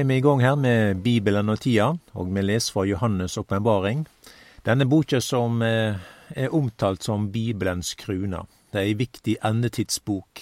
er vi i gang her med Bibelen og tida, og vi leser fra Johannes' åpenbaring. Denne boka som eh, er omtalt som Bibelens kruna. Det er ei viktig endetidsbok.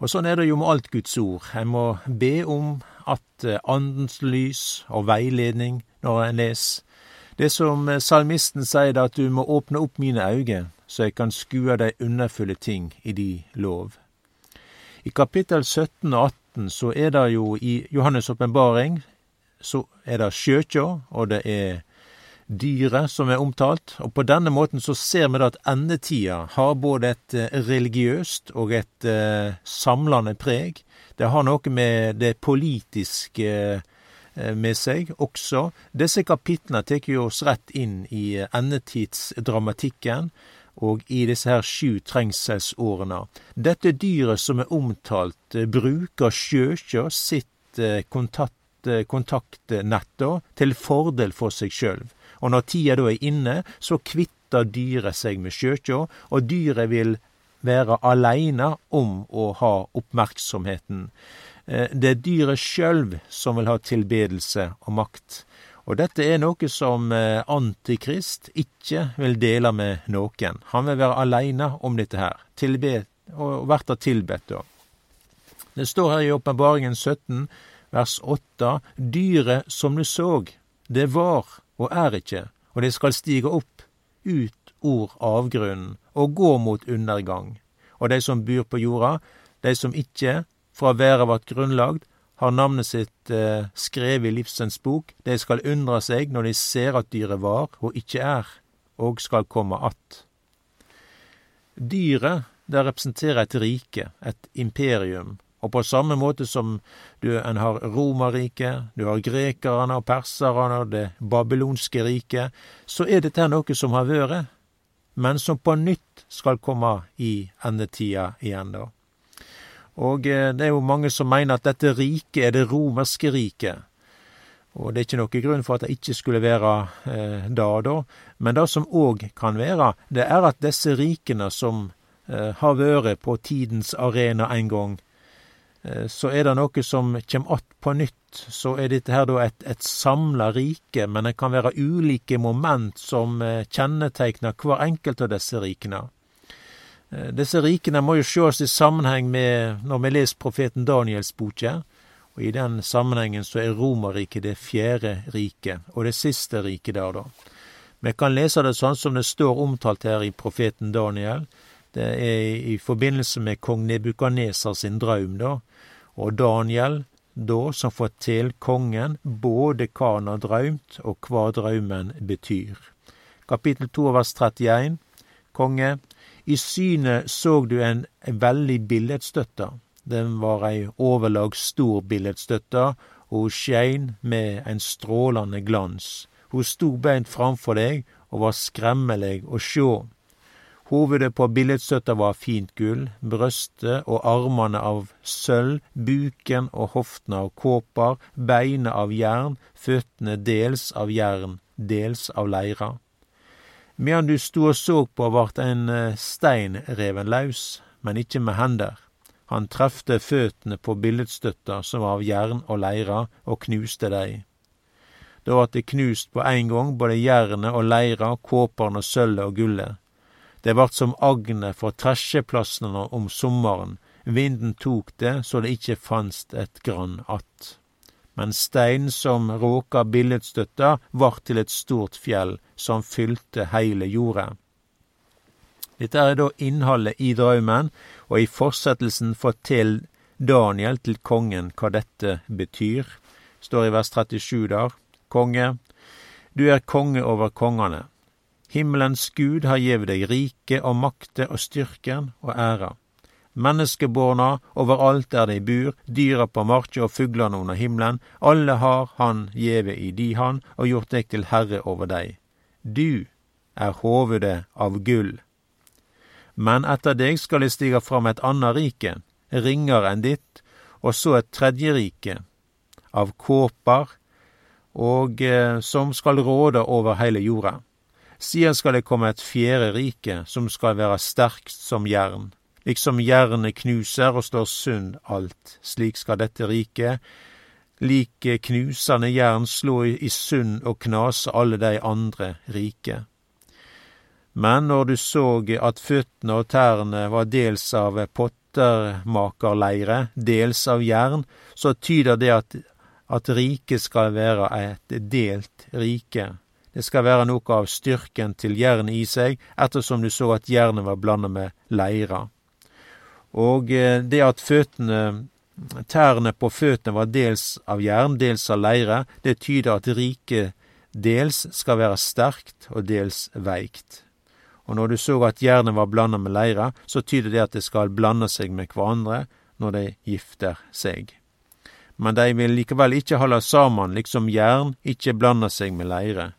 Og sånn er det jo med alt Guds ord. En må be om at eh, andens lys og veiledning når en leser. Det som eh, salmisten sier, det at du må åpne opp mine øyne, så jeg kan skue de underfulle ting i de lov. I kapittel 17 og 18 så er det jo i Johannes' åpenbaring så er det sjøkja, og det er dyret som er omtalt. Og på denne måten så ser vi da at endetida har både et eh, religiøst og et eh, samlende preg. Det har noe med det politiske eh, med seg også. Disse kapitlene tar oss rett inn i endetidsdramatikken og i disse her sju trengselsårene. Dette dyret som er omtalt, eh, bruker sjøkja sitt eh, kontakt, eh, kontaktnett til fordel for seg sjøl. Og når tida da er inne, så kvitter dyret seg med sjøkja, og dyret vil være aleine om å ha oppmerksomheten. Det er dyret sjøl som vil ha tilbedelse og makt. Og dette er noe som eh, Antikrist ikke vil dele med noen. Han vil være aleine om dette her, tilbe, og verta tilbedt da. Det står her i Åpenbaringen 17, vers 8, Dyret som du såg, det var og er ikke, og det skal stige opp ut ord avgrunnen og gå mot undergang. Og de som bor på jorda, de som ikke fra været vart grunnlagd, har navnet sitt eh, skrevet i livsens bok. De skal undre seg når de ser at dyret var og ikke er, og skal komme att. Dyret, det representerer et rike, et imperium, og på samme måte som du en har Romerriket, du har grekerne og perserne og det babylonske riket, så er dette noe som har vært, men som på nytt skal komme i endetida igjen, da. Og eh, det er jo mange som mener at dette riket er det romerske riket. Og det er ikke noen grunn for at det ikke skulle være eh, da, da. Men det som òg kan være, det er at disse rikene som eh, har vært på tidens arena en gang, eh, så er det noe som kjem att på nytt. Så er dette her da et, et samla rike, men det kan være ulike moment som eh, kjennetegner hver enkelt av disse rikene. Eh, disse rikene må jo sjås i sammenheng med når vi leser profeten Daniels boke, og i den sammenhengen så er Romerriket det fjerde riket, og det siste riket der, da. Vi kan lese det sånn som det står omtalt her i profeten Daniel. Det er i forbindelse med kong Nebukaneser sin drøm, da. Og Daniel, da, som forteller kongen både hva han har drømt, og hva drømmen betyr. Kapittel 2 vers 31. Konge, i synet såg du en veldig billedstøtte. Den var ei overlag stor billedstøtte, og hun skein med en strålende glans. Hun sto beint framfor deg og var skremmelig å sjå. Hovedet på billedstøtta var fint gull, brøstet og armene av sølv, buken og hoftene av kåper, beina av jern, føttene dels av jern, dels av leira. Medan du stod og så på, vart en eh, stein reven laus, men ikke med hender. Han trefte føttene på billedstøtta som var av jern og leira, og knuste dei. Da vart det knust på ein gang, både jernet og leira, kåperen og sølvet og gullet. Det vart som agnet for tresjeplassene om sommeren, vinden tok det så det ikkje fanst et grann att men stein som råka billedstøtta, vart til et stort fjell som fylte heile jorda. Dette er da innholdet i drømmen, og i fortsettelsen fortell Daniel til kongen hva dette betyr. Står i vers 37 der. Konge, du er konge over kongene. Himmelens Gud har gjeve deg rike og makte og styrken og æra menneskeborna overalt der dei bur, dyra på marka og fuglane under himmelen, alle har Han gjeve i di hand og gjort deg til herre over dei. Du er hovudet av gull. Men etter deg skal det stige fram et anna rike, ringere enn ditt, og så et tredje rike, av kåper, og eh, som skal råde over heile jorda. Siden skal det komme et fjerde rike, som skal være sterkt som jern liksom jernet knuser og slår sund alt. Slik skal dette riket lik knusende jern slå i sund og knase alle de andre rike. Men når du så at føttene og tærne var dels av pottermakerleire, dels av jern, så tyder det at, at riket skal være et delt rike. Det skal være noe av styrken til jernet i seg, ettersom du så at jernet var blanda med leira. Og eh, det at føttene Tærne på føttene var dels av jern, dels av leire. Det tyder at riket dels skal være sterkt og dels veikt. Og når du så at jernet var blanda med leire, så tyder det at det skal blande seg med hverandre når de gifter seg. Men de vil likevel ikke holde sammen, liksom jern ikke blander seg med leire.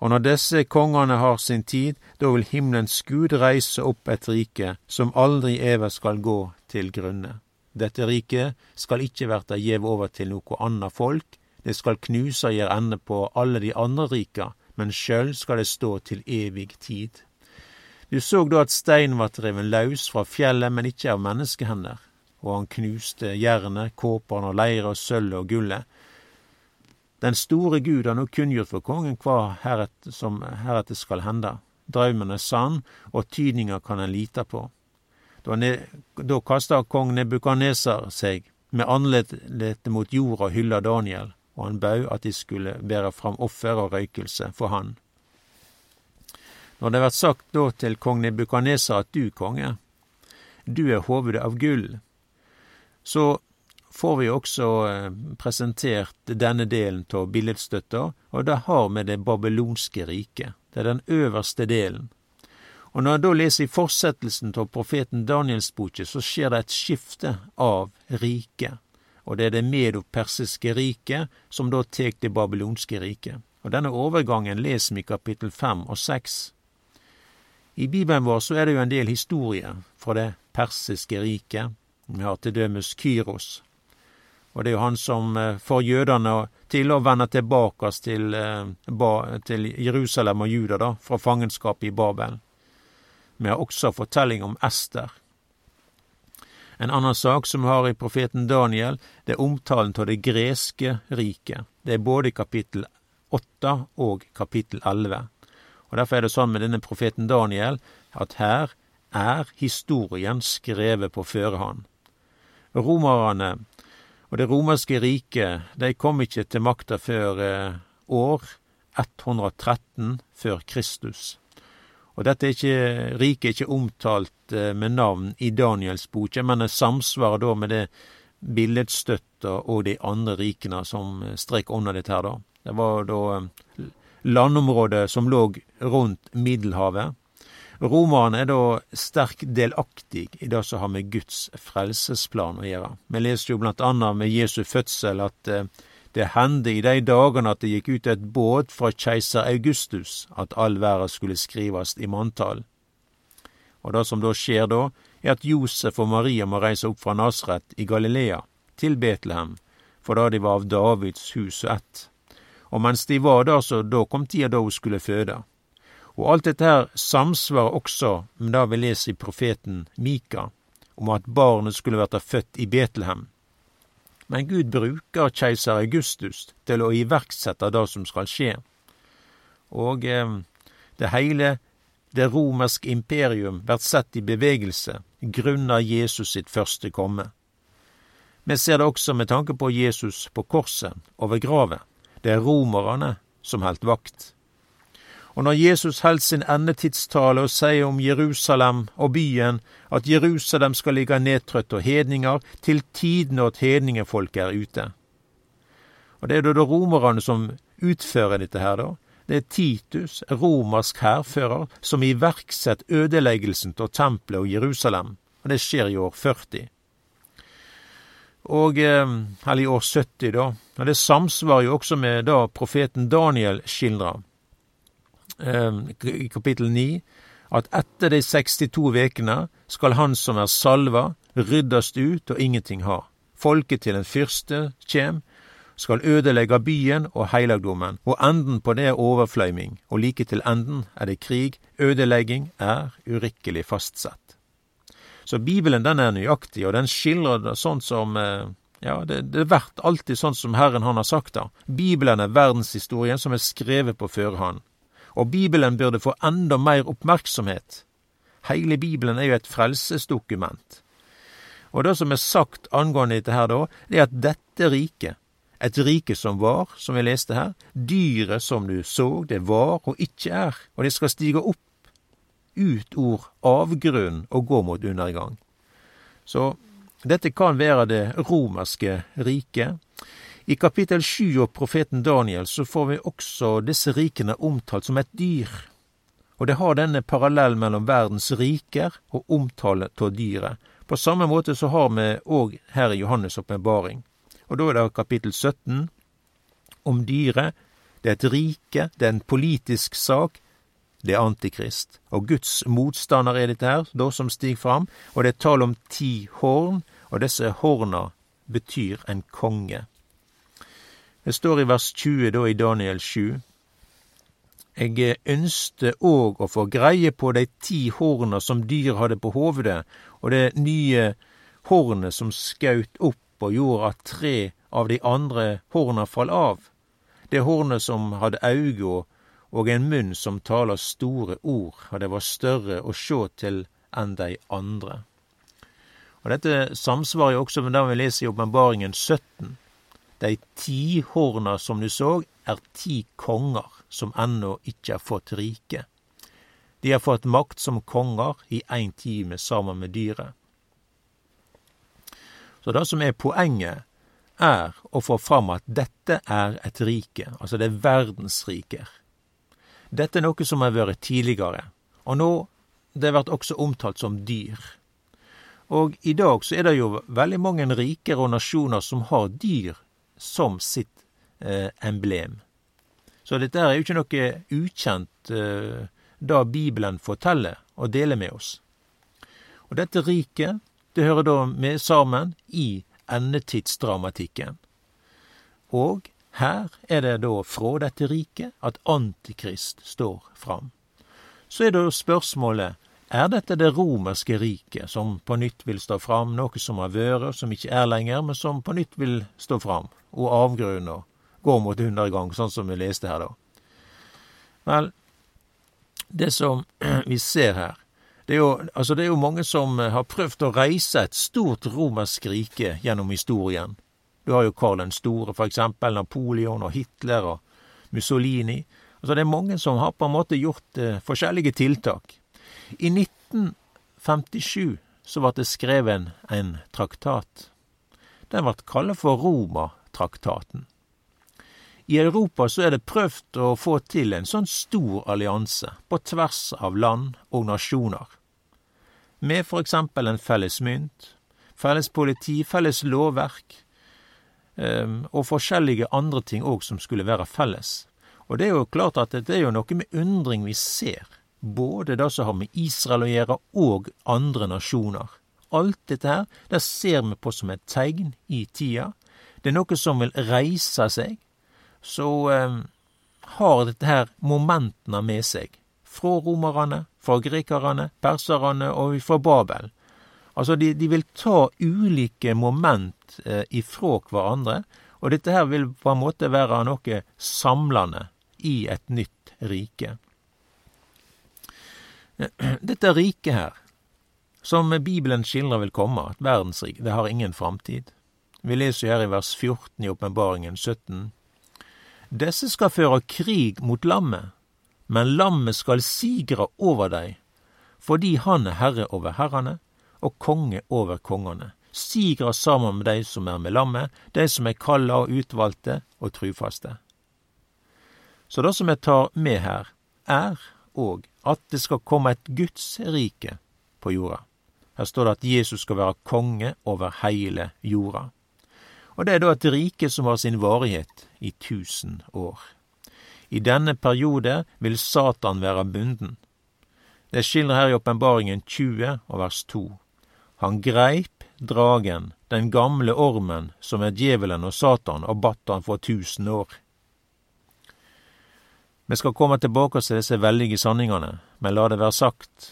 Og når disse kongene har sin tid, da vil himmelens Gud reise opp et rike som aldri evig skal gå til grunne. Dette riket skal ikke verta gjeve over til noko anna folk, det skal knuse og gjere ende på alle de andre rika, men sjøl skal det stå til evig tid. Du så da at steinen vart reven laus fra fjellet, men ikke av menneskehender, og han knuste jernet, kåpene og leire og sølvet og gullet, den store Gud har nå kunngjort for kongen hva heret, som heretter skal hende. Draumen er sann, og tydninga kan en lite på. Da, da kasta kong Nebukaneser seg med ansiktet mot jorda og hylla Daniel, og han bau at de skulle bære fram offer og røykelse for han. Når det vert sagt da til kong Nebukaneser at du, konge, du er hovedet av gull, så får vi også eh, presentert denne delen av billedstøtta, og det har med det babylonske riket. Det er den øverste delen. Og når jeg da leser i fortsettelsen av profeten Daniels boke, så skjer det et skifte av riket. Og det er det medopersiske riket som da tek det babylonske riket. Og denne overgangen leser vi i kapittel fem og seks. I Bibelen vår så er det jo en del historier fra det persiske riket. Vi har til dømes Kyros, og det er jo han som eh, får jødene til å vende tilbake til, eh, til Jerusalem og Juda, da, fra fangenskapet i Babel. Vi har også fortelling om Ester. En annen sak som vi har i profeten Daniel, det er omtalen av det greske riket. Det er både kapittel 8 og kapittel 11. Og Derfor er det sånn med denne profeten Daniel at her er historien skrevet på førehånd. Romerne og det romerske riket, de kom ikke til makta før eh, år 113 før Kristus. Og dette er ikke, riket er ikke omtalt eh, med navn i Daniels bok, men det samsvarer da med det billedstøtta og de andre rikene som eh, strek under dette her, da. Det var da landområdet som lå rundt Middelhavet, Romerne er da sterkt delaktig i det som har med Guds frelsesplan å gjøre. Vi leser jo blant annet med Jesu fødsel at eh, det hendte i de dagene at det gikk ut et båt fra keiser Augustus, at all verden skulle skrives i manntall. Og det som da skjer da, er at Josef og Maria må reise opp fra Nasret i Galilea, til Betlehem, for da de var av Davids hus og ett. Og mens de var der, så da kom tida da hun skulle føde. Og alt dette her samsvarer også med det vi leser i profeten Mika, om at barnet skulle vært født i Betlehem. Men Gud bruker keiser Augustus til å iverksette det som skal skje. Og eh, det hele det romerske imperium blir sett i bevegelse grunna Jesus sitt første komme. Vi ser det også med tanke på Jesus på korset og ved gravet. Det er romerne som holdt vakt. Og når Jesus held sin endetidstale og sier om Jerusalem og byen at Jerusalem skal ligge nedtrøtt og hedninger til tiden at hedningefolket er ute. Og det er da romerne som utfører dette her, da. Det er Titus, romersk hærfører, som iverksetter ødeleggelsen av tempelet og Jerusalem. Og det skjer i år 40. Og, eh, eller i år 70, da. Og det samsvarer jo også med det profeten Daniel skildrer. Ehm, i kapittel 9 at etter de 62 vekene skal han som er salva, ryddast ut og ingenting ha. Folket til den fyrste kjem, skal ødelegge byen og heilagdommen, og enden på det er overfløyming, og like til enden er det krig, ødelegging er urikkelig fastsett. Så Bibelen den er nøyaktig, og den skildrer det sånn som, eh, Ja, det, det verdt alltid sånn som Herren han har sagt det. Bibelen er verdenshistorien som er skrevet på førehånd. Og Bibelen burde få enda mer oppmerksomhet. Hele Bibelen er jo et frelsesdokument. Og det som er sagt angående dette her, da, det er at dette riket, et rike som var, som vi leste her, dyret som du så, det var og ikke er, og det skal stige opp ut ord avgrunn og gå mot undergang. Så dette kan være det romerske riket. I kapittel sju av profeten Daniel så får vi også disse rikene omtalt som et dyr. Og det har denne parallell mellom verdens riker og omtale av dyret. På samme måte så har vi òg her i Johannes' åpenbaring. Og da er det kapittel 17 om dyret. Det er et rike, det er en politisk sak, det er Antikrist. Og Guds motstander er dette her, da som stiger fram, og det er tall om ti horn, og disse horna betyr en konge. Det står i vers 20 da i Daniel 7. Jeg ønskte òg å få greie på de ti horna som dyr hadde på hovedet, og det nye hornet som skaut opp og gjorde at tre av de andre horna fall av. Det hornet som hadde auge og en munn som taler store ord, og det var større å sjå til enn de andre. Og Dette samsvarer jo også med det vi leser i Åpenbaringen 17. De ti horna som du så, er ti konger som ennå ikke har fått rike. De har fått makt som konger i én time sammen med dyret. Så det som er poenget, er å få fram at dette er et rike, altså det er verdensriker. Dette er noe som har vært tidligere, og nå det blir også omtalt som dyr. Og i dag så er det jo veldig mange riker og nasjoner som har dyr som sitt eh, emblem. Så dette er jo ikke noe ukjent eh, da Bibelen forteller og deler med oss. Og dette riket, det hører da med sammen i endetidsdramatikken. Og her er det da fra dette riket at Antikrist står fram. Så er da spørsmålet er dette det romerske riket som på nytt vil stå fram, noe som har vært, som ikke er lenger, men som på nytt vil stå fram, og avgrunne og gå mot undergang, sånn som vi leste her, da? Vel, det som vi ser her, det er, jo, altså det er jo mange som har prøvd å reise et stort romersk rike gjennom historien. Du har jo Karl den store, for eksempel, Napoleon og Hitler og Mussolini. Altså det er mange som har på en måte gjort eh, forskjellige tiltak. I 1957 så ble det skrevet en traktat. Den ble kalt for Roma-traktaten. I Europa så er det prøvd å få til en sånn stor allianse på tvers av land og nasjoner. Med for eksempel en felles mynt, felles politi, felles lovverk, Ehm, og forskjellige andre ting òg som skulle være felles. Og det er jo klart at det er jo noe med undring vi ser, både det som har med Israel å gjøre, og andre nasjoner. Alt dette her, det ser vi på som et tegn i tida. Det er noe som vil reise seg. Så eh, har dette her momentene med seg. Fra romerne, fra grekerne, perserne og fra Babel. Altså, de, de vil ta ulike moment eh, ifra hverandre, og dette her vil på en måte være noe samlende i et nytt rike. Dette riket her, som Bibelen skildrer vil komme, et verdensrike, det har ingen framtid. Vi leser her i vers 14 i Åpenbaringen 17. Disse skal føre krig mot lammet, men lammet skal sigre over dei, fordi han er herre over herrene og konge over kongene, Sigre sammen med dei som er med lammet, dei som er kalla og utvalgte og trufaste. Så det som jeg tar med her, er òg at det skal komme et Guds rike på jorda. Her står det at Jesus skal være konge over heile jorda. Og det er da et rike som har sin varighet i tusen år. I denne periode vil Satan være bunden. Det skildrer her i Åpenbaringen 20 og vers 2. Han greip dragen, den gamle ormen, som er djevelen og Satan, og batt han for tusen år. Vi skal komme tilbake til disse veldige sanningene, men la det være sagt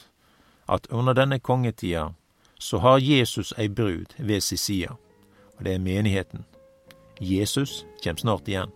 at under denne kongetida så har Jesus ei brud ved si side, og det er menigheten. Jesus kjem snart igjen.